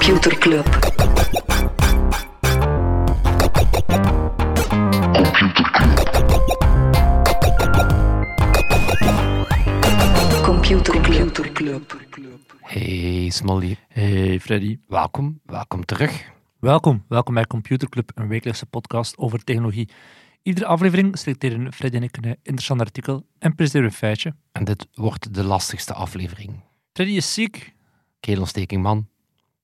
Computer Club. Computer Club. Hey Smolly, Hey Freddy. welkom, welkom terug. Welkom, welkom bij Computer Club, een wekelijkse podcast over technologie. Iedere aflevering selecteren Freddy en ik een interessant artikel en presenteren een feitje. En dit wordt de lastigste aflevering. Freddy is ziek. Keelontsteking, man.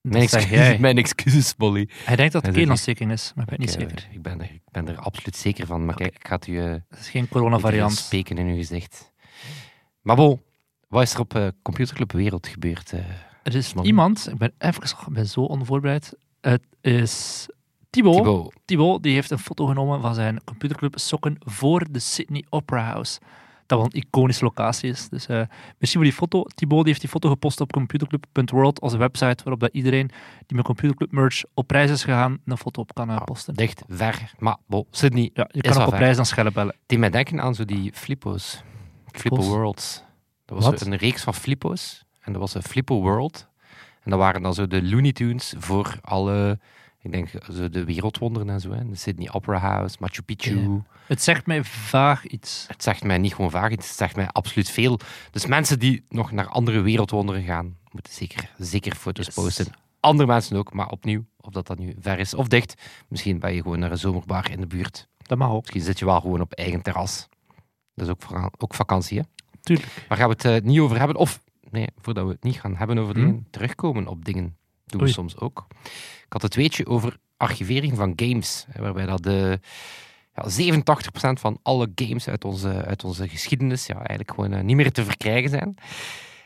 Mijn excuses, mijn excuses, Smolly. Hij denkt dat het keelontsteking is, maar ik ben niet eh, zeker. Ik ben, er, ik ben er absoluut zeker van. Maar kijk, ik ga het u eh, Het is geen coronavariant. speken in uw gezicht. Maar bon, wat is er op eh, Computerclub Wereld gebeurd? eh? Er is iemand, ik ben even ik ben zo onvoorbereid. Het is Thibaut. Thibaut, Thibaut die heeft een foto genomen van zijn computerclub sokken voor de Sydney Opera House. Dat wel een iconische locatie is. Dus eh merci voor die foto. Thibaut die heeft die foto gepost op computerclub.world, onze website, waarop dat iedereen die met computerclub merch op reis is gegaan, een foto op kan eh, posten. dicht, ver. Maar bon, Sydney, Ja, je kan ook op ver. reis dan schellen bellen. die mij denken aan zo die flippo's. Flippo? Worlds. Dat was Wat? een reeks van flippo's. En dat was een Flippo World. En dat waren dan zo de Looney Tunes voor alle, ik denk, zo de wereldwonderen en zo. Hè. De Sydney Opera House, Machu Picchu. Ja. Het zegt mij vaag iets. Het zegt mij niet gewoon vaag, iets, het zegt mij absoluut veel. Dus mensen die nog naar andere wereldwonderen gaan, moeten zeker, zeker foto's Yes. posten. Andere mensen ook, maar opnieuw, of dat dat nu ver is of dicht. Misschien ben je gewoon naar een zomerbar in de buurt. Dat mag ook. Misschien zit je wel gewoon op eigen terras. Dat is ook, ook vakantie, hè? Tuurlijk. Waar gaan we het eh, niet over hebben? Of, nee, voordat we het niet gaan hebben over Hmm. dingen, terugkomen op dingen. Doen we soms ook. Ik had het weetje over archivering van games. Waarbij dat de ja, 87% van alle games uit onze, uit onze geschiedenis ja, eigenlijk gewoon eh, niet meer te verkrijgen zijn.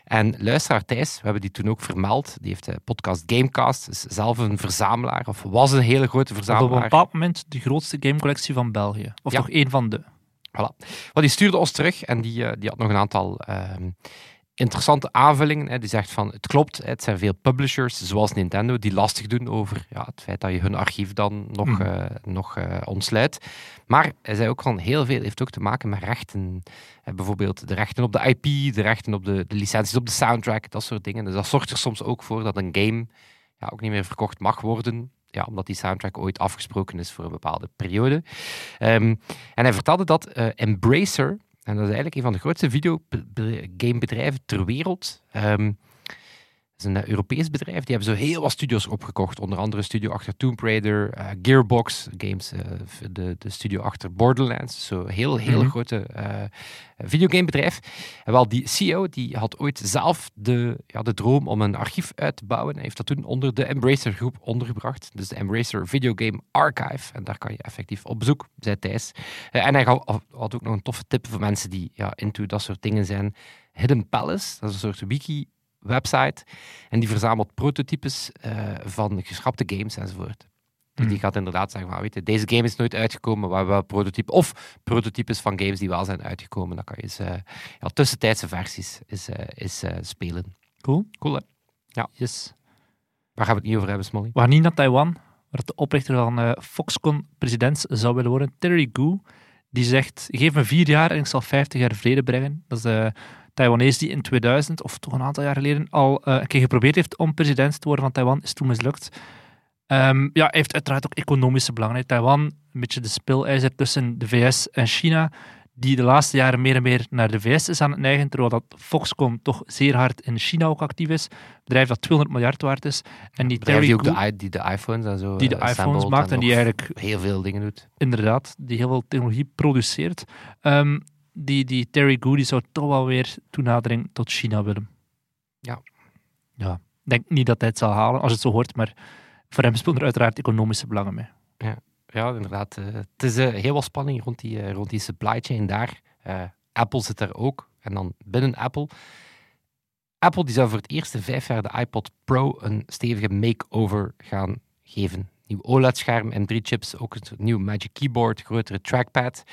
En luisteraar Thijs, we hebben die toen ook vermeld, die heeft de podcast Gamecast, is zelf een verzamelaar, of was een hele grote Dat op verzamelaar. een bepaald moment de grootste gamecollectie van België. Of Ja. toch één van de. Voilà. Maar die stuurde ons terug en die, eh, die had nog een aantal ehm, interessante aanvullingen. Hè. Die zegt van, het klopt, het zijn veel publishers, zoals Nintendo, die lastig doen over ja, het feit dat je hun archief dan nog, Mhm. eh, nog eh, ontsluit. Maar hij zei ook van, heel veel heeft ook te maken met rechten. Bijvoorbeeld de rechten op de IP, de rechten op de, de licenties op de soundtrack, dat soort dingen. Dus dat zorgt er soms ook voor dat een game ja, ook niet meer verkocht mag worden. Ja, omdat die soundtrack ooit afgesproken is voor een bepaalde periode. Ehm, en hij vertelde dat eh, Embracer, en dat is eigenlijk een van de grootste videogamebedrijven ter wereld, ehm, is een eh, Europees bedrijf, die hebben zo heel wat studios opgekocht. Onder andere studio achter Tomb Raider, eh, Gearbox Games, eh, de, de studio achter Borderlands. Zo heel, heel Mhm. grote eh videogamebedrijf. En wel, die CEO die had ooit zelf de, ja, de droom om een archief uit te bouwen. Hij heeft dat toen onder de Embracer groep ondergebracht. Dus de Embracer Video Game Archive. En daar kan je effectief op bezoek, zei Thijs. En hij had ook nog een toffe tip voor mensen die ja, into dat soort dingen zijn. Hidden Palace, dat is een soort wiki website. En die verzamelt prototypes eh, van geschrapte games enzovoort. Dus die gaat inderdaad zeggen, van, weet je, deze game is nooit uitgekomen, maar wel prototype. Of prototypes van games die wel zijn uitgekomen. Dan kan je eens, eh, ja, tussentijdse versies is, is eh, spelen. Cool. Cool, hè? Yes. Waar gaan we het niet over hebben, Smolly? We gaan niet naar Taiwan, waar de oprichter van Foxconn president zou willen worden, Terry Gou. Die zegt, geef me vier jaar en ik zal 50 jaar vrede brengen. Dat is Taiwanese die in 2000, of toch een aantal jaar geleden, al eh, een keer geprobeerd heeft om president te worden van Taiwan. Is toen mislukt. Ehm, ja, hij heeft uiteraard ook economische belangen. hè. Taiwan, een beetje de spilijzer tussen de VS en China, die de laatste jaren meer en meer naar de VS is aan het neigen, terwijl dat Foxconn toch zeer hard in China ook actief is. Een bedrijf dat 200 miljard waard is. En die Bedrijf die ook de, die de iPhones en zo die de eh, iPhones maakt en die eigenlijk heel veel dingen doet. inderdaad, die heel veel technologie produceert. Ehm, die, die Terry Gou die zou toch wel weer toenadering tot China willen. Ja. Ja, ik denk niet dat hij het zal halen, als het zo hoort, maar voor hem spelen er uiteraard economische belangen mee. Ja, inderdaad. eh, het is eh, heel wat spanning rond die, eh, rond die supply chain daar. Apple zit daar ook. En dan binnen Apple. Apple die zou voor het eerst in vijf jaar de iPod Pro een stevige make-over gaan geven. Nieuw OLED-scherm en drie chips. Ook een nieuw Magic Keyboard, grotere trackpad.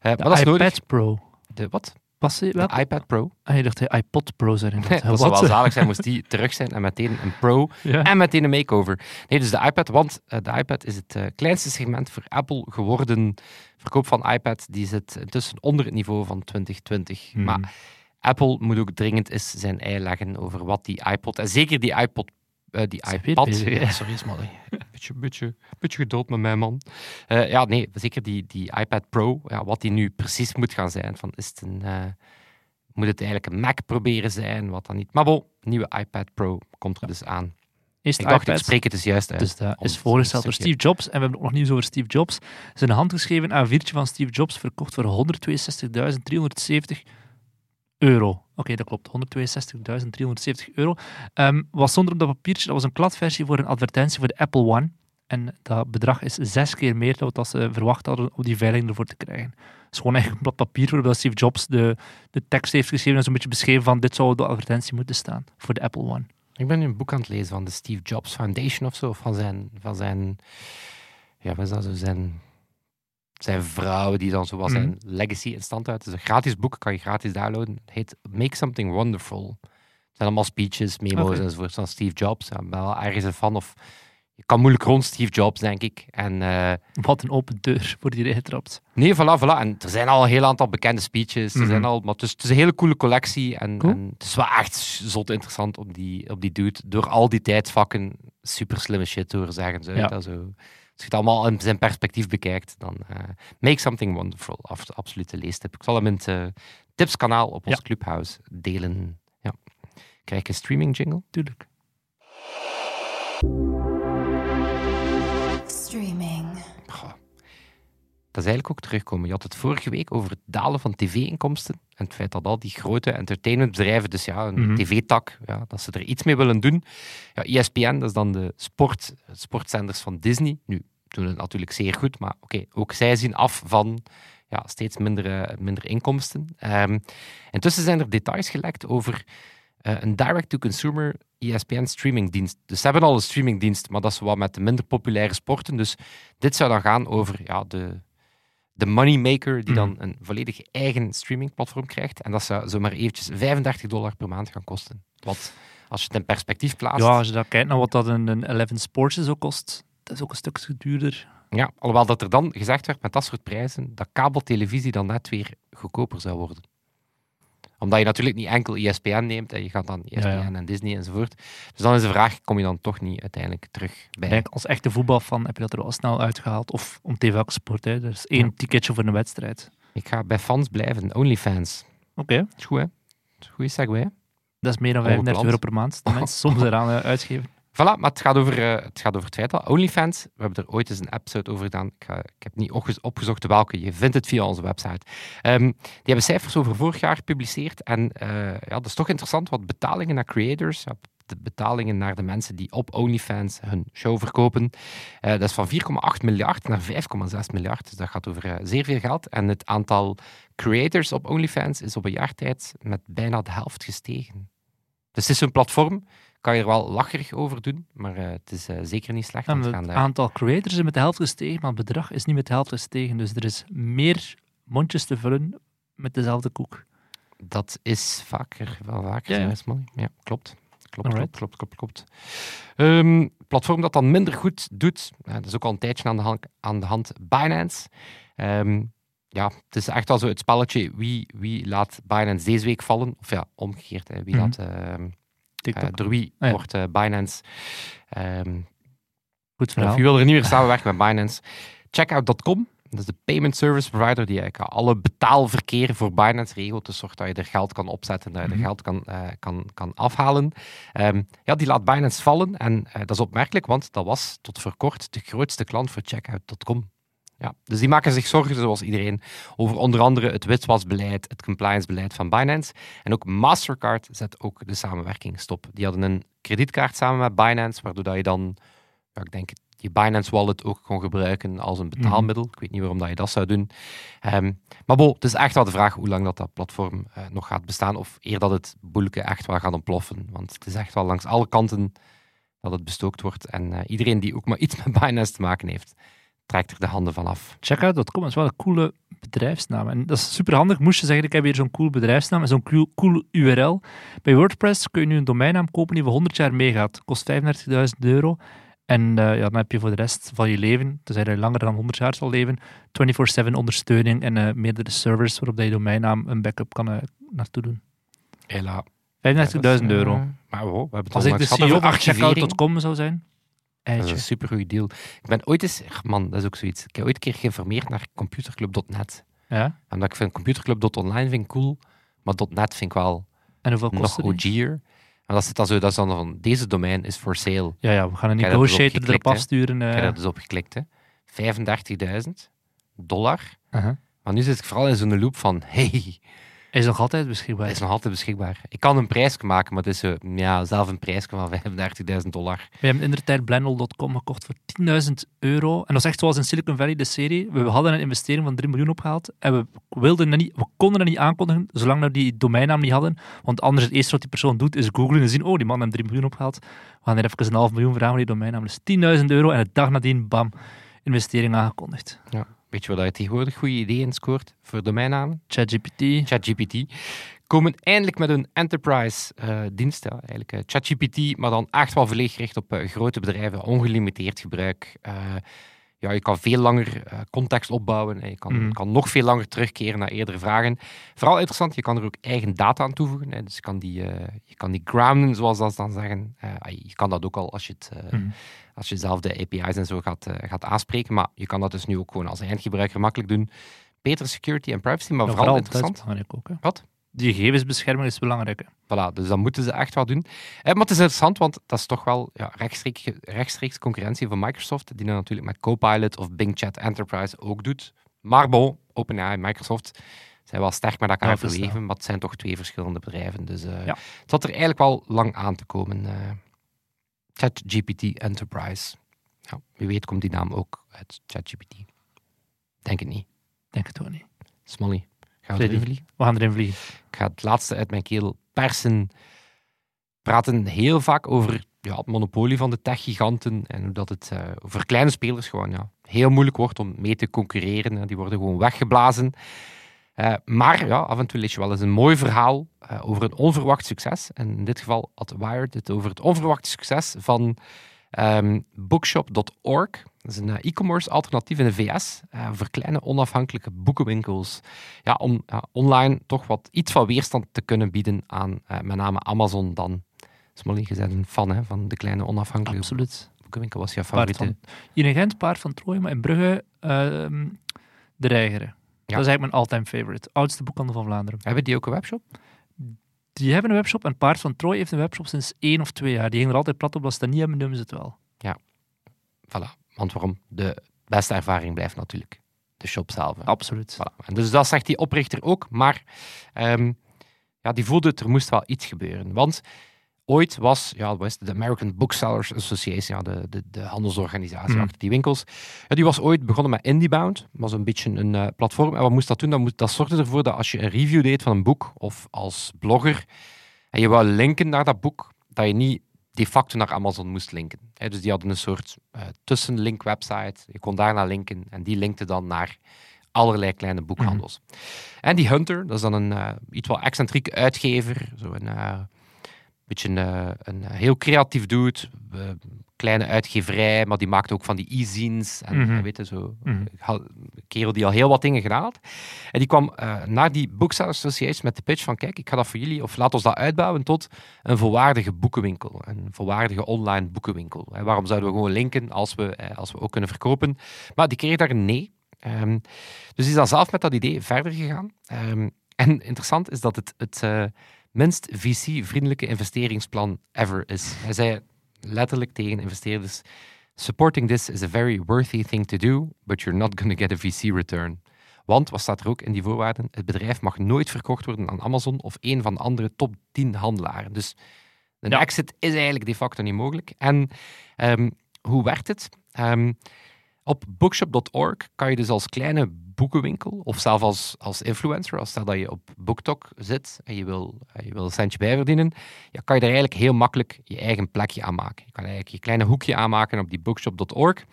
Eh, De dat is iPad nodig. Pro. De, wat? Was hij wel? De iPad Pro. Ah, je dacht hij iPod Pro zijn. dat inderdaad. zou wel zalig zijn, moest die terug zijn en meteen een Pro Ja. en meteen een makeover. Nee, dus de iPad, want eh, de iPad is het eh, kleinste segment voor Apple geworden. Verkoop van iPad, die zit intussen onder het niveau van 2020. Hmm. Maar Apple moet ook dringend eens zijn ei leggen over wat die iPod, en zeker die iPod die iPad. sorry, Smally. Beetje, beetje, beetje geduld met mij, man. Eh, ja, nee, zeker die, die iPad Pro. Ja, wat die nu precies moet gaan zijn. Van, is het een, eh, moet het eigenlijk een Mac proberen zijn? Wat dan niet. Maar bon, nieuwe iPad Pro komt er dus aan. Eerste Ik dacht, ik spreek het dus juist uit. Dus dat is voorgesteld door Steve Jobs. En we hebben ook nog nieuws over Steve Jobs. Zijn handgeschreven A4'tje van Steve Jobs verkocht voor 162.370 euro. Oké, dat klopt. 162.370 euro. Ehm wat stond op dat papiertje? Dat was een kladversie voor een advertentie voor de Apple One. En dat bedrag is zes keer meer dan wat ze verwacht hadden om die veiling ervoor te krijgen. Het is gewoon eigenlijk een blad papier waarop Steve Jobs de, de tekst heeft geschreven en zo'n beetje beschreven van dit zou de advertentie moeten staan voor de Apple One. Ik ben nu een boek aan het lezen van de Steve Jobs Foundation of zo. Van zijn, van zijn ja, wat is dat zo? Zijn, zijn vrouw die dan zo was Mhm. zijn legacy in stand houdt. Het is een gratis boek, kan je gratis downloaden. Het heet Make Something Wonderful. Het zijn allemaal speeches, memo's Oké. enzovoort van Steve Jobs. Ik ben wel ergens een fan of... Je kan moeilijk rond Steve Jobs, denk ik. En eh, Wat een open deur voor die erin getrapt. nee, voilà, voilà. En er zijn al een heel aantal bekende speeches. Er Mhm. zijn al, maar het is, het is een hele coole collectie. En, Cool. en het is wel echt zot interessant op die, op die dude. Door al die tijdsvakken super slimme shit te horen zeggen. Zo, Ja. dat zo. Als je het allemaal in zijn perspectief bekijkt, dan eh, Make Something Wonderful. Af, absolute leestip. Ik zal hem in het eh, tipskanaal op ons Ja. Clubhouse delen. Ja. Krijg ik een streaming jingle? Tuurlijk. Streaming. Goh. Dat is eigenlijk ook terugkomen. Je had het vorige week over het dalen van tv-inkomsten. En het feit dat al die grote entertainmentbedrijven, dus ja, een Mhm. tv-tak, ja, dat ze er iets mee willen doen. Ja, ESPN, dat is dan de sport, sportzenders van Disney. Nu, doen het natuurlijk zeer goed, maar oké, ook zij zien af van ja, steeds minder, minder inkomsten. Ehm, intussen zijn er details gelekt over eh, een direct-to-consumer ESPN streamingdienst. Dus ze hebben al een streamingdienst, maar dat is wat met de minder populaire sporten. Dus dit zou dan gaan over ja, de, de moneymaker die dan Mhm. een volledig eigen streamingplatform krijgt. En dat zou zomaar eventjes 35 dollar per maand gaan kosten. Wat, als je het in perspectief plaatst... Ja, als je dan kijkt naar wat dat een, een 11 Sports ook kost, dat is ook een stukje duurder. Ja, alhoewel dat er dan gezegd werd met dat soort prijzen, dat kabeltelevisie dan net weer goedkoper zou worden. Omdat je natuurlijk niet enkel ESPN neemt en je gaat dan ESPN Ja, ja. en Disney enzovoort. Dus dan is de vraag, kom je dan toch niet uiteindelijk terug bij... Ik denk, als echte voetbalfan heb je dat er wel snel uitgehaald. Of om tegen welke sport, hè. Er is één Ja. ticketje voor een wedstrijd. Ik ga bij fans blijven, OnlyFans. Oké, Is goed, hè? Is een segue, hè? dat is meer dan Ongepland. 35 euro per maand. Dat mensen soms eraan uitgeven. Voilà, maar het gaat, over, eh, het gaat over het feit OnlyFans, we hebben er ooit eens een episode over gedaan, ik, ik heb niet opge- opgezocht welke, je vindt het via onze website. Ehm, die hebben cijfers over vorig jaar gepubliceerd en eh, ja, dat is toch interessant, wat betalingen naar creators, de betalingen naar de mensen die op OnlyFans hun show verkopen, eh, dat is van 4,8 miljard naar 5,6 miljard, dus dat gaat over zeer veel geld. En het aantal creators op OnlyFans is op een jaar tijd met bijna de helft gestegen. Dus het is een platform kan je er wel lacherig over doen, maar eh, het is eh, zeker niet slecht. En het aantal creators is met de helft gestegen, maar het bedrag is niet met de helft gestegen. Dus er is meer mondjes te vullen met dezelfde koek. Dat is vaker, wel vaker. Ja, ja. klopt. Klopt, klopt, klopt, klopt, klopt. Ehm, platform dat dan minder goed doet, eh, dat is ook al een tijdje aan de hand, aan de hand Binance. Ehm, ja, het is echt wel zo het spelletje wie, wie laat Binance deze week vallen. Of ja, omgekeerd. Hè, wie Mhm. laat, ehm, TikTok. eh, door wie Ah, ja. wordt eh, Binance... ehm, Goed Of verhaal. je wil er niet meer samenwerken met Binance. Checkout.com, dat is de payment service provider die eigenlijk alle betaalverkeer voor Binance regelt. Dus zorgt dat je er geld kan opzetten, dat je er Mhm. geld kan, eh, kan, kan afhalen. Ehm, ja, die laat Binance vallen. En dat is opmerkelijk, want dat was tot voor kort de grootste klant voor Checkout.com. Ja, dus die maken zich zorgen, zoals iedereen, over onder andere het witwasbeleid, het compliancebeleid van Binance. En ook Mastercard zet ook de samenwerking stop. Die hadden een kredietkaart samen met Binance, waardoor dat je dan, ja, ik denk, je Binance wallet ook kon gebruiken als een betaalmiddel. Ik weet niet waarom dat je dat zou doen. Ehm, maar bo, het is echt wel de vraag hoe lang dat, dat platform eh, nog gaat bestaan, of eer dat het boelke echt wel gaat ontploffen. Want het is echt wel langs alle kanten dat het bestookt wordt. En eh, iedereen die ook maar iets met Binance te maken heeft, trekt er de handen van af. Checkout.com is wel een coole bedrijfsnaam. En dat is super handig. Moest je zeggen, ik heb hier zo'n cool bedrijfsnaam en zo'n cool, cool URL. Bij WordPress kun je nu een domeinnaam kopen die voor 100 jaar meegaat. Kost 35.000 euro. En eh, ja, dan heb je voor de rest van je leven, tenzij je langer dan 100 jaar zal leven, 24-7 ondersteuning en eh, meerdere servers waarop je domeinnaam een backup kan eh, naartoe doen. Hela. 35.000 euro. Maar wow, we hebben het Als al ik de CEO van checkout.com zou zijn, eitje. een supergoed deal. Ik ben ooit eens, man, dat is ook zoiets. Ik heb ooit een keer geïnformeerd naar computerclub.net. Ja? Omdat ik vind computerclub.online vind ik cool, maar .net vind ik wel En hoeveel nog kost? OG'er. En dat zit dan zo, dat is dan van, deze domein is for sale. Ja, ja, we gaan een dus negotiator erop afsturen. Ik heb eh. daar dus op geklikt, hè. 35.000 dollar. uh-huh. Maar nu zit ik vooral in zo'n loop van, hey, is nog altijd beschikbaar. is nog altijd beschikbaar. Ik kan een prijs maken, maar het is zo, ja, zelf een prijs van 35.000 dollar. We hebben in de tijd Blendel.com gekocht voor 10.000 euro. En dat is echt zoals in Silicon Valley, de serie. We hadden een investering van 3 miljoen opgehaald. En we, wilden dat niet, we konden dat niet aankondigen, zolang we die domeinnaam niet hadden. Want anders het eerste wat die persoon doet, is googlen en zien, oh, die man heeft 3 miljoen opgehaald. We gaan er even een half miljoen vragen voor die domeinnaam. Dus 10.000 euro en de dag nadien, bam, investering aangekondigd. Weet je wat je tegenwoordig goede ideeën scoort voor domeinnamen? ChatGPT. ChatGPT. Komen eindelijk met een enterprise eh, eigenlijk eh, ChatGPT, maar dan echt wel volledig gericht op eh, grote bedrijven, ongelimiteerd gebruik. Ja, je kan veel langer eh, context opbouwen. en Je kan, Mhm. kan nog veel langer terugkeren naar eerdere vragen. Vooral interessant, je kan er ook eigen data aan toevoegen. Hè. Dus je kan die, eh, je kan die grounden, zoals dat ze dan zeggen. Eh, je kan dat ook al als je, het, Mhm. als je zelf de API's en zo gaat, gaat aanspreken. Maar je kan dat dus nu ook gewoon als eindgebruiker makkelijk doen. Betere security en privacy, maar Ja, vooral dat is interessant. belangrijk ook. Hè. Wat? Die gegevensbescherming is belangrijk. Voilà, dus dat moeten ze echt wel doen. Maar het is interessant, want dat is toch wel ja, rechtstreeks, rechtstreeks concurrentie van Microsoft, die dat natuurlijk met Copilot of Bing Chat Enterprise ook doet. Maar bon, OpenAI en Microsoft zijn wel sterk met elkaar Ja, verweven, maar het zijn toch twee verschillende bedrijven. Dus Ja. het zat er eigenlijk wel lang aan te komen. eh ChatGPT Enterprise. Ja, wie weet komt die naam ook uit ChatGPT. Denk het niet. Denk het ook niet. Smolly, gaan we Freddy. erin vliegen? We gaan erin vliegen. Ik ga het laatste uit mijn keel persen. praten heel vaak over ja, het monopolie van de tech-giganten en hoe dat het eh, voor kleine spelers gewoon ja, heel moeilijk wordt om mee te concurreren. hè. Die worden gewoon weggeblazen. Eh, maar ja, af en toe lees je wel eens een mooi verhaal eh, over een onverwacht succes. En in dit geval had Wired het over het onverwachte succes van ehm, bookshop.org. Dat is een eh, e-commerce alternatief in de VS eh, voor kleine onafhankelijke boekenwinkels. Ja, om ja, online toch wat iets van weerstand te kunnen bieden aan eh, met name Amazon dan. Smolly, je bent een fan hè, van de kleine onafhankelijke Absoluut. boekenwinkel. Was jouw Paard favoriete? van, hier in Gent, Paard van Troje, maar in Brugge ehm, De Reigeren. Dat is eigenlijk mijn all-time favorite. Oudste boekhandel van Vlaanderen. Hebben die ook een webshop? Die hebben een webshop en Paard van Troje heeft een webshop sinds één of twee jaar. Die ging er altijd plat op. Als ze dat niet hebben, noemen ze het wel. Voilà. Want waarom? De beste ervaring blijft natuurlijk de shop zelf. hè. Absoluut. Voilà. En dus dat zegt die oprichter ook, maar ehm, ja, die voelde het, er moest wel iets gebeuren. Want ooit was, ja, het, de American Booksellers Association, ja, de, de, de handelsorganisatie Mhm. achter die winkels, ja, die was ooit begonnen met IndieBound. Dat was een beetje een eh, platform. En wat moest dat doen? Dat, moest, dat zorgde ervoor dat als je een review deed van een boek, of als blogger, en je wou linken naar dat boek, dat je niet de facto naar Amazon moest linken. Dus die hadden een soort eh, tussenlink website. Je kon daarna linken en die linkte dan naar allerlei kleine boekhandels. En die Hunter, dat is dan een eh, iets wel excentrieke uitgever, zo een eh, beetje een, een heel creatief dude, kleine uitgeverij, maar die maakt ook van die e-zines en eh, weet je, zo een kerel die al heel wat dingen gedaan had. En die kwam eh, naar die Booksellers Association met de pitch van kijk, ik ga dat voor jullie, of laat ons dat uitbouwen tot een volwaardige boekenwinkel. Een volwaardige online boekenwinkel. En waarom zouden we gewoon linken als we, eh, als we ook kunnen verkopen? Maar die kreeg daar een nee. Ehm, dus die is dan zelf met dat idee verder gegaan. Ehm, en interessant is dat het het minst VC-vriendelijke investeringsplan ever is. Hij zei letterlijk tegen investeerders: Supporting this is a very worthy thing to do, but you're not going to get a VC return. Want, wat staat er ook in die voorwaarden? Het bedrijf mag nooit verkocht worden aan Amazon of een van de andere top 10 handelaren. Dus een Ja. exit is eigenlijk de facto niet mogelijk. En ehm, hoe werkt het? Ehm, op bookshop.org kan je dus als kleine boekenwinkel, of zelfs als, als influencer, als stel dat je op BookTok zit en je wil, je wil een centje bijverdienen, ja, kan je daar eigenlijk heel makkelijk je eigen plekje aan maken. Je kan eigenlijk je kleine hoekje aanmaken op die bookshop.org.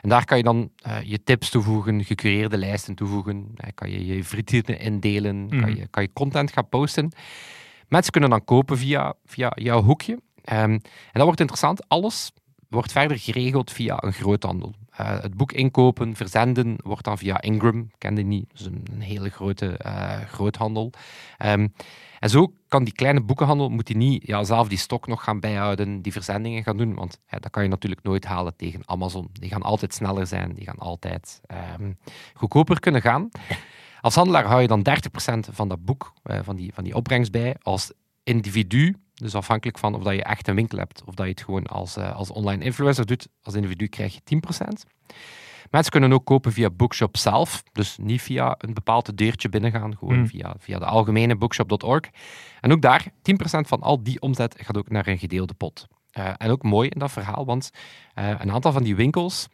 En daar kan je dan eh, je tips toevoegen, gecureerde lijsten toevoegen, eh, kan je je frituren indelen, Mhm. kan, je, kan je content gaan posten. Mensen kunnen dan kopen via, via jouw hoekje. Ehm, en dat wordt interessant. Alles wordt verder geregeld via een groothandel. Eh, het boek inkopen, verzenden, wordt dan via Ingram, kende niet, dus een, een hele grote eh, groothandel. Ehm, en zo kan die kleine boekenhandel, moet die niet ja, zelf die stok nog gaan bijhouden, die verzendingen gaan doen, want dat kan je natuurlijk nooit halen tegen Amazon. Die gaan altijd sneller zijn, die gaan altijd ehm, goedkoper kunnen gaan. Als handelaar hou je dan 30% van dat boek, eh, van, die, van die opbrengst bij. Als individu, dus afhankelijk van of dat je echt een winkel hebt of dat je het gewoon als, eh, als online influencer doet, als individu krijg je 10%. Mensen kunnen ook kopen via Bookshop zelf, dus niet via een bepaald deurtje binnengaan, gewoon Hmm. via, via de algemene bookshop.org. En ook daar, 10% van al die omzet gaat ook naar een gedeelde pot. Eh, en ook mooi in dat verhaal, want eh, een aantal van die winkels,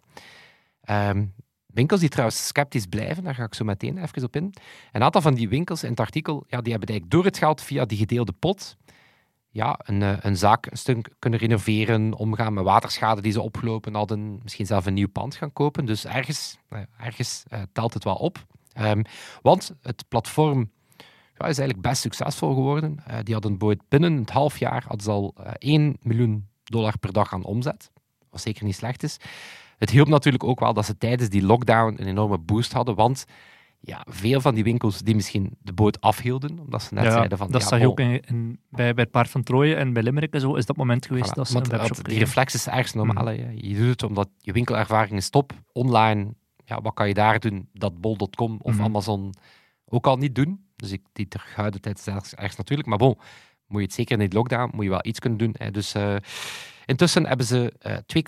ehm, winkels die trouwens sceptisch blijven, daar ga ik zo meteen even op in. Een aantal van die winkels in het artikel, ja, die hebben eigenlijk door het geld via die gedeelde pot ja, een, eh, een zaak een stuk kunnen renoveren, omgaan met waterschade die ze opgelopen hadden, misschien zelf een nieuw pand gaan kopen. Dus ergens, eh, ergens eh, telt het wel op. Ehm, want het platform ja, is eigenlijk best succesvol geworden. Eh, die hadden binnen het half jaar al eh, 1 miljoen dollar per dag aan omzet. Wat zeker niet slecht is. Het hielp natuurlijk ook wel dat ze tijdens die lockdown een enorme boost hadden, want ja, veel van die winkels die misschien de boot afhielden, omdat ze net ja, zeiden van... Dat ja, zag je ook in, in, bij, bij het Paard van Trooien en bij Limerick en zo, is dat moment geweest dat ze Die reflex is ergens normaal. Hmm. Je doet het omdat je winkelervaring is top. Online, ja, wat kan je daar doen dat bol.com of. Hmm. Amazon ook al niet doen? Dus ik, die terughouden tijd is ergens natuurlijk. Maar bon, moet je het zeker in die lockdown, moet je wel iets kunnen doen. Hè. Dus eh, intussen hebben ze uh, 2,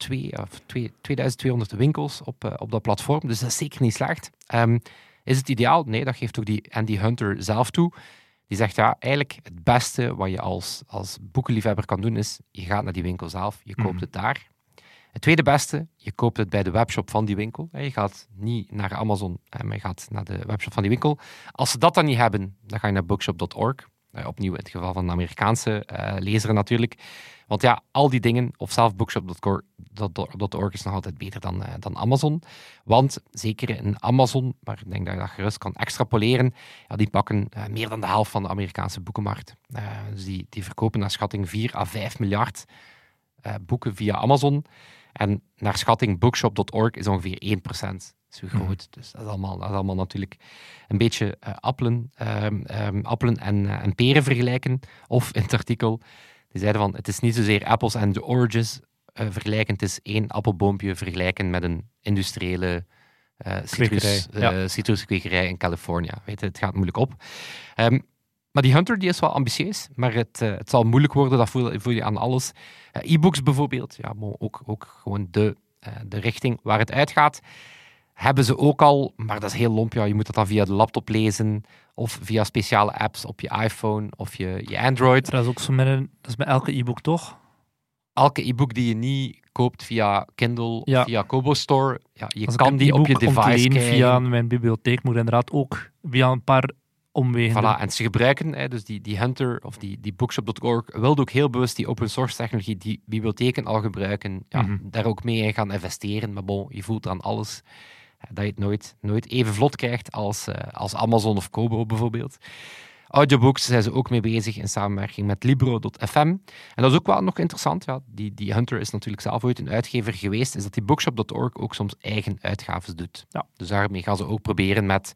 twee, of twee, 2200 winkels op, eh, op dat platform. Dus dat is zeker niet slecht. Ehm, is het ideaal? Nee, dat geeft ook die Andy Hunter zelf toe. Die zegt ja, eigenlijk het beste wat je als, als boekenliefhebber kan doen is, je gaat naar die winkel zelf, je koopt mhm. het daar. Het tweede beste, je koopt het bij de webshop van die winkel. Je gaat niet naar Amazon, eh, maar je gaat naar de webshop van die winkel. Als ze dat dan niet hebben, dan ga je naar bookshop.org. Eh, opnieuw in het geval van de Amerikaanse eh lezer natuurlijk. Want ja, al die dingen, of zelf bookshop.org is nog altijd beter dan, eh, dan Amazon. Want zeker in Amazon, maar ik denk dat je dat gerust kan extrapoleren, ja, die pakken meer dan de helft van de Amerikaanse boekenmarkt. Dus die, die verkopen naar schatting 4 à 5 miljard boeken via Amazon. En naar schatting bookshop.org is ongeveer 1%. Zo groot. Dus dat is, allemaal, dat is allemaal natuurlijk een beetje eh, appelen, ehm, ehm, appelen en, eh, en peren vergelijken. Of in het artikel, die zeiden van, het is niet zozeer apples en oranges eh, vergelijken, het is één appelboompje vergelijken met een industriële citrus, Kwekerij, citruskwekerij in Californië. Weet je, het gaat moeilijk op. Ehm, maar die Hunter die is wel ambitieus, maar het, het zal moeilijk worden, dat voel, voel je aan alles. E-books bijvoorbeeld, ja, maar ook, ook gewoon de, de richting waar het uitgaat, hebben ze ook al, maar dat is heel lomp. Ja, je moet dat dan via de laptop lezen of via speciale apps op je iPhone of je, je Android. Dat is ook zo met, een, dat is met elke e-book toch? Elke e-book die je niet koopt via Kindle Ja. of via Kobo Store, ja, je Als kan die op je device krijgen. via mijn bibliotheek, moet inderdaad ook via een paar omwegen. Voilà, en ze gebruiken, hè, dus die, die Hunter of die, die bookshop.org, wilde ook heel bewust die open source technologie die bibliotheken al gebruiken, ja, Mhm. daar ook mee in gaan investeren. Maar bon, je voelt aan alles dat je het nooit, nooit even vlot krijgt als, eh, als Amazon of Kobo bijvoorbeeld. Audiobooks zijn ze ook mee bezig in samenwerking met Libro.fm. En dat is ook wel nog interessant. Ja, die, die Hunter is natuurlijk zelf ooit een uitgever geweest. Is dat die bookshop.org ook soms eigen uitgaves doet. Ja. Dus daarmee gaan ze ook proberen met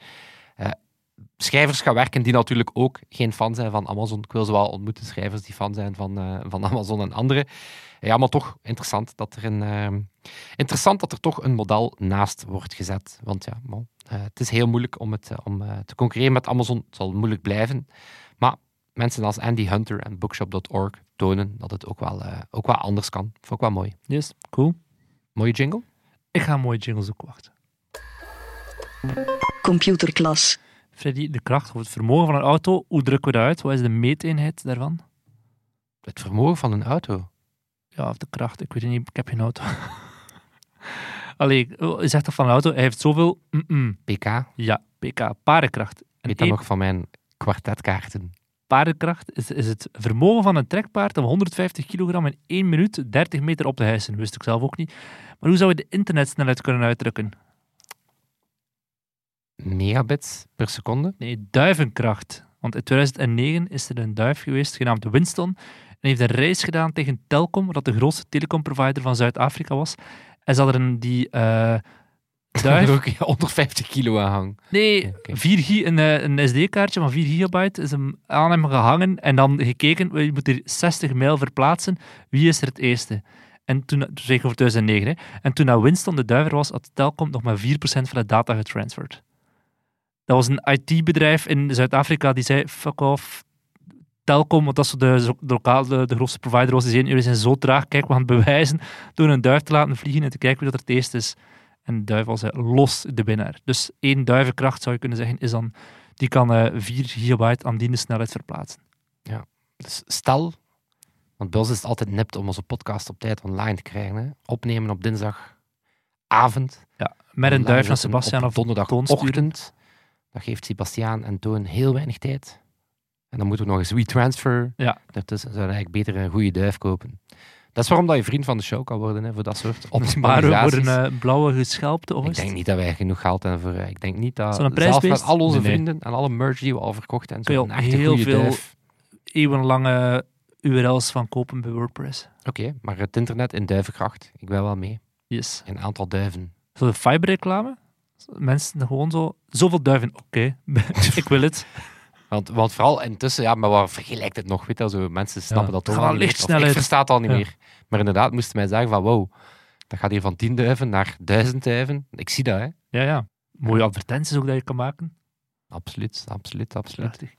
schrijvers gaan werken die natuurlijk ook geen fan zijn van Amazon. Ik wil ze wel ontmoeten, schrijvers die fan zijn van, eh, van Amazon en anderen. Ja, maar toch interessant dat er een, eh, interessant dat er toch een model naast wordt gezet. Want ja, bon, eh, het is heel moeilijk om, het, om eh, te concurreren met Amazon. Het zal moeilijk blijven. Maar mensen als Andy Hunter en Bookshop.org tonen dat het ook wel, eh, ook wel anders kan. Vond ik wel mooi. Yes, cool. Mooie jingle. Ik ga een mooie jingle zoeken, wacht. Computerklas. Freddy, de kracht of het vermogen van een auto, hoe drukken we dat uit? Wat is de meeteenheid daarvan? Het vermogen van een auto. Ja, of de kracht, ik weet het niet, ik heb geen auto. Allee, je zegt toch van een auto, hij heeft zoveel... mm-mm. PK. Ja, pk, paardenkracht. En Weet dat één nog van mijn kwartetkaarten. paardenkracht is, is het vermogen van een trekpaard om 150 kilogram in 1 minuut 30 meter op te hijsen. Wist ik zelf ook niet. Maar hoe zou je de internetsnelheid kunnen uitdrukken? Megabits per seconde. Nee, duivenkracht. Want in 2009 is er een duif geweest, genaamd Winston. En heeft een reis gedaan tegen Telkom, wat de grootste telecomprovider van Zuid-Afrika was. En ze hadden een die Er duif... ook 150 kilo aan hangen. Nee, Oké. 4 gi een, eh, een SD-kaartje van 4 gigabyte is hem aan hem gehangen en dan gekeken, je moet hier 60 mijl verplaatsen, wie is er het eerste? En toen, ik over 2009, hè. en toen dat Winston de duiver was, had Telkom nog maar 4% van de data getransferd. Dat was een IT-bedrijf in Zuid-Afrika die zei, fuck off, Telkom, want dat is de, lokale, de, grootste provider was, die zeiden, jullie zijn zo traag, kijk, we gaan het bewijzen door een duif te laten vliegen en te kijken wie dat er het eerste is. En de duif was eh, los de winnaar. Dus één duivenkracht, zou je kunnen zeggen, is dan, die kan eh 4 gigabyte aan die snelheid verplaatsen. Dus stel, want bij ons is het altijd nipt om onze podcast op tijd online te krijgen. Hè. Opnemen op dinsdagavond. Met een duif van zetten Sebastian op of donderdagochtend. Dat geeft Sebastiaan en Toon heel weinig tijd. En dan moeten we nog eens WeTransfer. Ja. Daartussen we eigenlijk beter een goede duif kopen. Dat is waarom dat je vriend van de show kan worden, hè, voor dat soort Maar voor optimalisaties. een eh, blauwe geschelpte, of ik denk niet dat wij genoeg geld hebben voor... eh, Ik denk niet dat... Is dat een zelf met prijsbeest? al onze Nee, nee. vrienden en alle merch die we al verkocht zo'n ook echte heel goede veel- duif. eeuwenlange URL's van kopen bij WordPress. Oké, maar het internet in duivenkracht. Ik ben wel mee. Yes. Een aantal duiven. Zo de fiberreclame. Mensen gewoon zo... Zoveel duiven, oké. ik wil het. Want, want vooral intussen, ja, maar waar vergelijkt het nog? Weet je, wel, zo, mensen snappen dat toch meer. lichtsnelheid. Ik versta het al niet meer. Maar inderdaad, moesten mij zeggen van, wow, dat gaat hier van 10 duiven naar 1000 duiven. Ik zie dat, hè. Ja, ja. Mooie advertenties ook dat je kan maken. Absoluut, absoluut, absoluut. Prachtig. Ik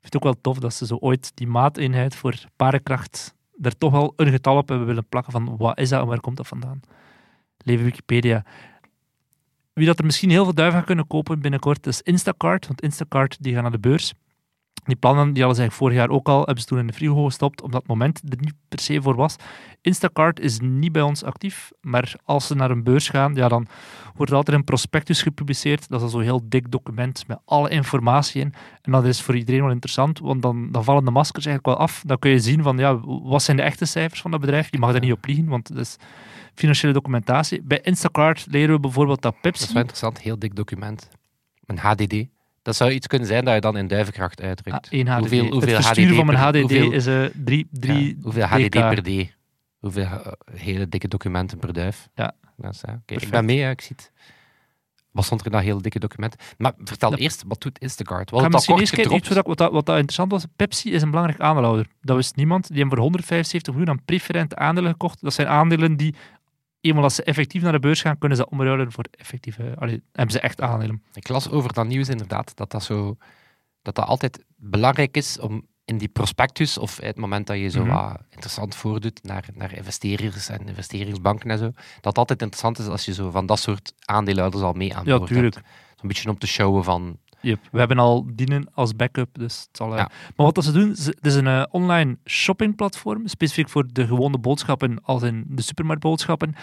vind het ook wel tof dat ze zo ooit die maateenheid voor paardenkracht er toch wel een getal op hebben willen plakken van wat is dat en waar komt dat vandaan. Leven Wikipedia. Wie dat er misschien heel veel duiven gaat kunnen kopen binnenkort is Instacart, want Instacart die gaan naar de beurs. Die plannen, die hadden ze eigenlijk vorig jaar ook al, hebben ze toen in de frigo gestopt, omdat het moment er niet per se voor was. Instacart is niet bij ons actief, maar als ze naar een beurs gaan, ja, dan wordt er altijd een prospectus gepubliceerd. Dat is zo'n heel dik document met alle informatie in. En dat is voor iedereen wel interessant, want dan, dan vallen de maskers eigenlijk wel af. Dan kun je zien van, ja, wat zijn de echte cijfers van dat bedrijf? Je mag daar niet op liegen, want het is financiële documentatie. Bij Instacart leren we bijvoorbeeld dat Dat Pepsi... is wel interessant, heel dik document. Een HDD. Dat zou iets kunnen zijn dat je dan in duivenkracht uitdrukt. Ah, HDD. Hoeveel, hoeveel het versturen HDD van mijn per- HDD hoeveel- is eh drie, drie Ja, hoeveel HDD DK. per D? Hoeveel eh, hele dikke documenten per duif? Ja. Dat is, oké. Ik ben mee, ik zie het. Wat stond er in dat hele dikke document? Maar vertel Ja. eerst, wat doet Instacart? Wat al misschien eens kijken, iets wat, dat, wat, dat, wat dat interessant was. Pepsi is een belangrijk aandeelhouder. Dat wist niemand. Die hebben voor 175 miljoen aan preferente aandelen gekocht. Dat zijn aandelen die, eenmaal als ze effectief naar de beurs gaan, kunnen ze dat omruilen voor effectieve... Allee, hebben ze echt aandelen. Ik las over dat nieuws inderdaad, dat dat, zo, dat dat altijd belangrijk is om in die prospectus, of het moment dat je zo Mhm. wat interessant voordoet naar, naar investeerders en investeringsbanken en zo, dat altijd interessant is als je zo van dat soort aandeelhouders al mee aan Ja, boord tuurlijk. hebt. Zo'n beetje om te showen van... Yep. We hebben al dienen als backup, dus het zal... eh, Ja. Maar wat dat ze doen, het is een eh, online shoppingplatform, specifiek voor de gewone boodschappen, als in de supermarktboodschappen,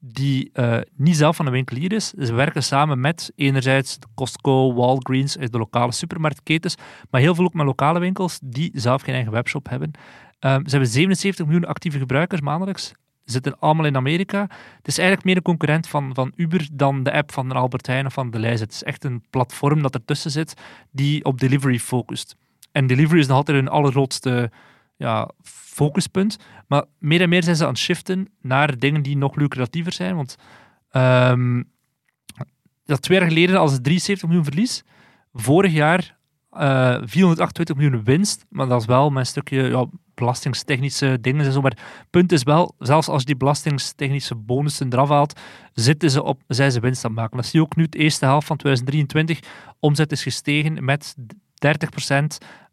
die eh, niet zelf van een winkelier is. Ze werken samen met enerzijds Costco, Walgreens, de lokale supermarktketens, maar heel veel ook met lokale winkels die zelf geen eigen webshop hebben. Ehm, ze hebben 77 miljoen actieve gebruikers maandelijks. Zitten allemaal in Amerika. Het is eigenlijk meer een concurrent van, van Uber dan de app van Albert Heijn of van de Leijs. Het is echt een platform dat ertussen zit die op delivery focust. En delivery is nog altijd hun allergrootste ja, focuspunt. Maar meer en meer zijn ze aan het shiften naar dingen die nog lucratiever zijn. Want ehm, dat twee jaar geleden als het 73 miljoen verlies. Vorig jaar eh 428 miljoen winst. Maar dat is wel met een stukje ja, belastingstechnische dingen en zo. Maar het punt is wel, zelfs als je die belastingstechnische bonussen eraf haalt, zitten ze op, zijn ze winst aan het maken. Dat zie je ook nu, de eerste helft van 2023. Omzet is gestegen met 30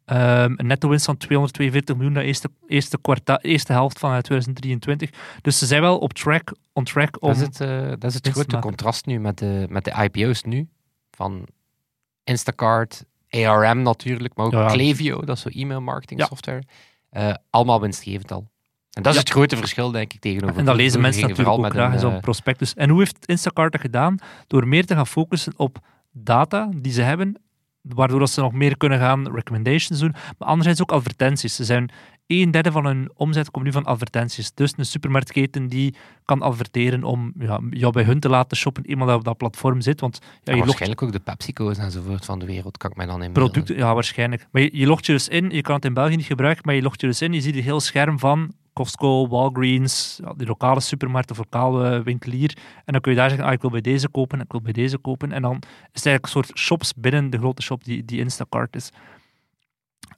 Ehm, een netto winst van 242 miljoen de eerste, eerste, kwarta, eerste helft van eh, 2023. Dus ze zijn wel op track, on track om... Dat is het, eh, dat is het te grote contrast nu met de, met de IPO's nu. Van Instacart, ARM natuurlijk, maar ook Ja. Klaviyo, dat is zo e-mail marketing Ja. Eh, allemaal winstgevend al. En dat is Ja. het grote verschil, denk ik, tegenover En dat lezen mensen natuurlijk ook graag met zo'n een, prospectus. En hoe heeft Instacart dat gedaan? Door meer te gaan focussen op data die ze hebben, waardoor dat ze nog meer kunnen gaan recommendations doen, maar anderzijds ook advertenties. Ze zijn een derde van hun omzet komt nu van advertenties. Dus een supermarktketen die kan adverteren om ja, jou bij hun te laten shoppen, eenmaal dat op dat platform zit. Want ja, je logt waarschijnlijk ook de PepsiCo's enzovoort van de wereld, kan ik mij dan inbeelden. producten, ja, waarschijnlijk. Maar je, je logt je dus in, je kan het in België niet gebruiken, maar je logt je dus in, je ziet een heel scherm van Costco, Walgreens, ja, die lokale supermarkt of lokale winkelier. En dan kun je daar zeggen, ah, ik wil bij deze kopen, ik wil bij deze kopen. En dan is het eigenlijk een soort shops binnen de grote shop die, die Instacart is.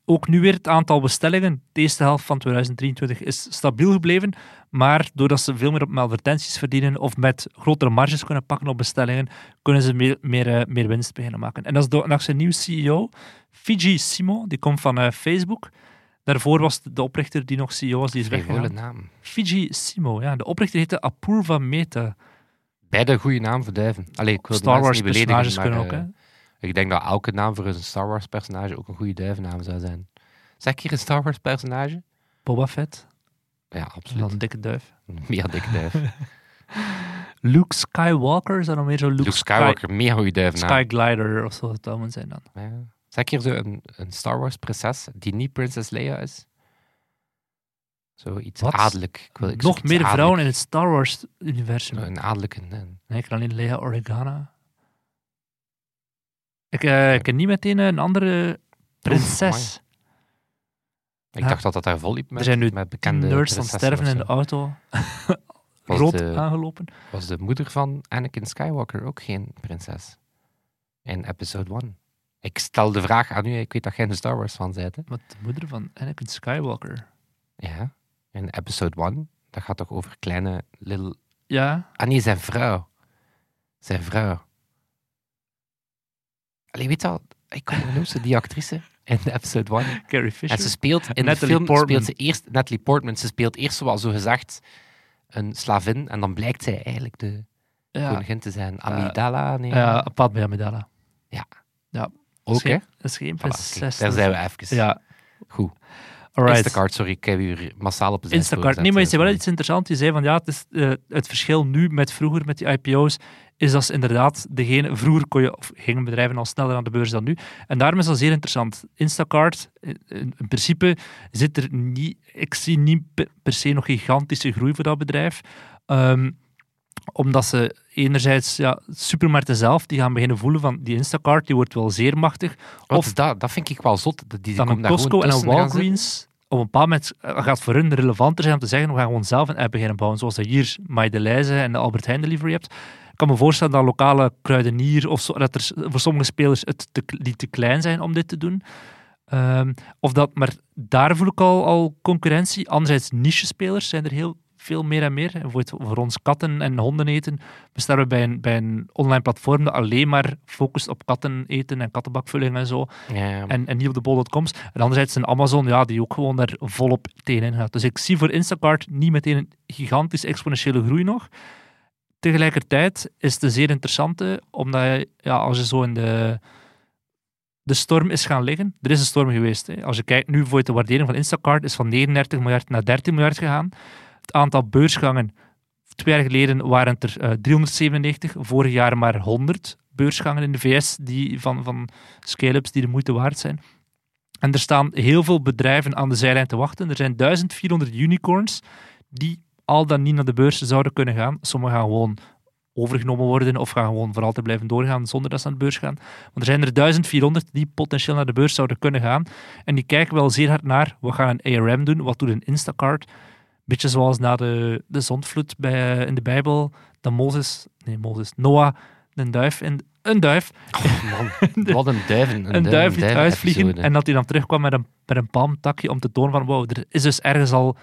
Ook nu weer het aantal bestellingen, de eerste helft van 2023, is stabiel gebleven. Maar doordat ze veel meer op advertenties verdienen of met grotere marges kunnen pakken op bestellingen, kunnen ze meer, meer, eh, meer winst beginnen maken. En dat is door, dankzij een nieuwe CEO, Fiji Simo, die komt van eh, Facebook. Daarvoor was de oprichter die nog CEO was, die is weggegaan. naam. Fiji Simo, ja. De oprichter heette Apurva Mehta. Beide goede naam voor duiven. Allee, ik wil Star Wars niet beledigen, personages maar, kunnen ook, eh, hè. Ik denk dat elke naam voor een Star Wars personage ook een goede duivennaam zou zijn. Zeg ik hier een Star Wars personage? Boba Fett, Ja, absoluut. dan een dikke duif. Mega dikke duif. Luke Skywalker, is dat nog meer zo? Luke, Luke Skywalker, mega goede duivennaam. Sky Glider of zo het zou moeten zijn dan. Ja. Zeg ik hier zo een, een Star Wars prinses die niet Princess Leia is? Zo iets Wat? adellijk. Ik wil, ik Nog meer vrouwen in het Star Wars-universum. Een adellijke. een- Nee, ik ken alleen Leia Organa. Ik, ik ken niet meteen een andere prinses. Ik dacht dat dat daar vol liep met, er zijn nu met bekende nerds aan sterven in de auto. Rood de- aangelopen. Was de moeder van Anakin Skywalker ook geen prinses? In episode 1. Ik stel de vraag aan u, ik weet dat jij een Star Wars fan bent. Wat de moeder van Anakin Skywalker. Ja, in episode 1. Dat gaat toch over kleine little... Ja, Ah nee, zijn vrouw. Zijn vrouw. Allee, weet al, ik kom hoe noemt ze die actrice in episode 1? Carrie Fisher. En ze speelt in Natalie de film Portman. speelt ze eerst Natalie Portman. Ze speelt eerst zoals zo gezegd een slavin en dan blijkt zij eigenlijk de ja, koningin te zijn. Amidala, nee. ja, Padme Amidala. ook hè? Dat is geen Voilà, kijk, daar zijn we even. Ja, Goed. Alright. Instacart, sorry, ik heb op de zijspoor Instacart. Nee, maar je gezet, zei wel eh, iets interessants. Je zei van ja, het, is, eh, het verschil nu met vroeger met die IPO's is dat ze inderdaad degene... Vroeger kon je, of gingen bedrijven al sneller aan de beurs dan nu. En daarom is dat zeer interessant. Instacart, in, in principe zit er niet... Ik zie niet pe- per se nog gigantische groei voor dat bedrijf. Ehm, omdat ze enerzijds, ja, supermarkten zelf, die gaan beginnen voelen van die Instacart, die wordt wel zeer machtig. Wat Of is dat? Dat vind ik wel zot. Die, die dan een Costco en een. Walgreens op een bepaald moment eh, gaat voor hun relevanter zijn om te zeggen, we gaan gewoon zelf een app beginnen bouwen, zoals dat hier Maidelijze en de Albert Heijn delivery hebt. Ik kan me voorstellen dat lokale kruidenier of zo, dat er voor sommige spelers het te, die te klein zijn om dit te doen. Ehm, of dat, maar daar voel ik al, al concurrentie. Anderzijds, niche-spelers zijn er heel veel meer en meer. En Bijvoorbeeld voor ons katten en honden eten bestaan we bij een, bij een online platform dat alleen maar focust op katten eten en kattenbakvulling en zo Ja, en, en niet op de bol.coms. En anderzijds een Amazon, ja, die ook gewoon daar volop tegenin gaat. Dus ik zie voor Instacart niet meteen een gigantisch exponentiële groei nog. Tegelijkertijd is het een zeer interessante, omdat je, ja, als je zo in de, de storm is gaan liggen, er is een storm geweest. Hè. Als je kijkt nu voor de waardering van Instacart is van 39 miljard naar 13 miljard gegaan. Het aantal beursgangen, twee jaar geleden waren het er eh, 397, vorig jaar maar 100 beursgangen in de VS die van, van scale-ups die de moeite waard zijn. En er staan heel veel bedrijven aan de zijlijn te wachten. Er zijn 1400 unicorns die al dan niet naar de beurs zouden kunnen gaan. Sommigen gaan gewoon overgenomen worden of gaan gewoon voor altijd blijven doorgaan zonder dat ze naar de beurs gaan. Want er zijn er 1400 die potentieel naar de beurs zouden kunnen gaan. En die kijken wel zeer hard naar, wat gaan een ARM doen, wat doet een Instacart? Beetje zoals na de, de zondvloed bij, in de Bijbel, dat Mozes, nee Mozes, Noah, een duif, in, een duif Oh, man, wat een duiven. Een, een duif liet uitvliegen en dat hij dan terugkwam met een, met een palmtakje om te tonen van wow, er is dus ergens al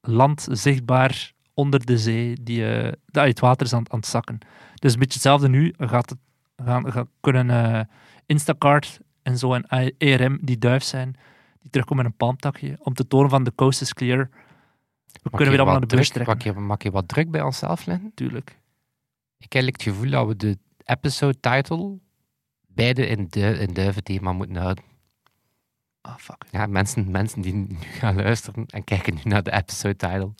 land zichtbaar onder de zee, die, eh, dat het water is aan, aan het zakken. Dus een beetje hetzelfde nu, gaat het, gaan, gaan, kunnen eh, Instacart en zo en ERM die duif zijn, die terugkomen met een palmtakje, om te tonen van de coast is clear. We Mag kunnen weer allemaal naar de druk- trekken, Mag je, wat druk bij onszelf leggen? natuurlijk. Ik heb eigenlijk het gevoel dat we de episode title beide in, du in duiventhema moeten houden. Ah, fuck. Ja, mensen, mensen die nu gaan luisteren en kijken nu naar de episode title,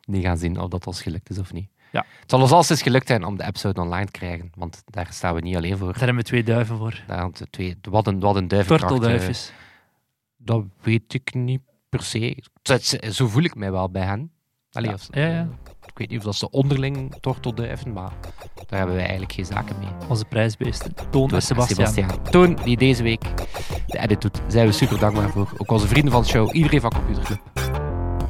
die gaan zien of dat ons gelukt is of niet. Ja. Het zal ons altijd gelukt zijn om de episode online te krijgen, want daar staan we niet alleen voor. Daar hebben we twee duiven voor. Daar we twee, wat een, wat een duivenkracht. eh, Tortelduifjes. Dat weet ik niet per se. Zo- voel ik mij wel bij hen. Allee, Ja, of- ja, ja. Ik weet niet of dat ze onderling tortelduiven, maar daar hebben wij eigenlijk geen zaken mee. Onze prijsbeesten. Toon en Sebastian. Toon, die deze week de edit doet, zijn we super dankbaar voor. Ook onze vrienden van de show, iedereen van Computerclub.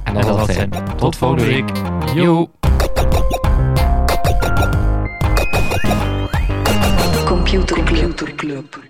En dat En zal dat zijn. het zijn. Tot volgende week. Yo. Yo. Computer Club.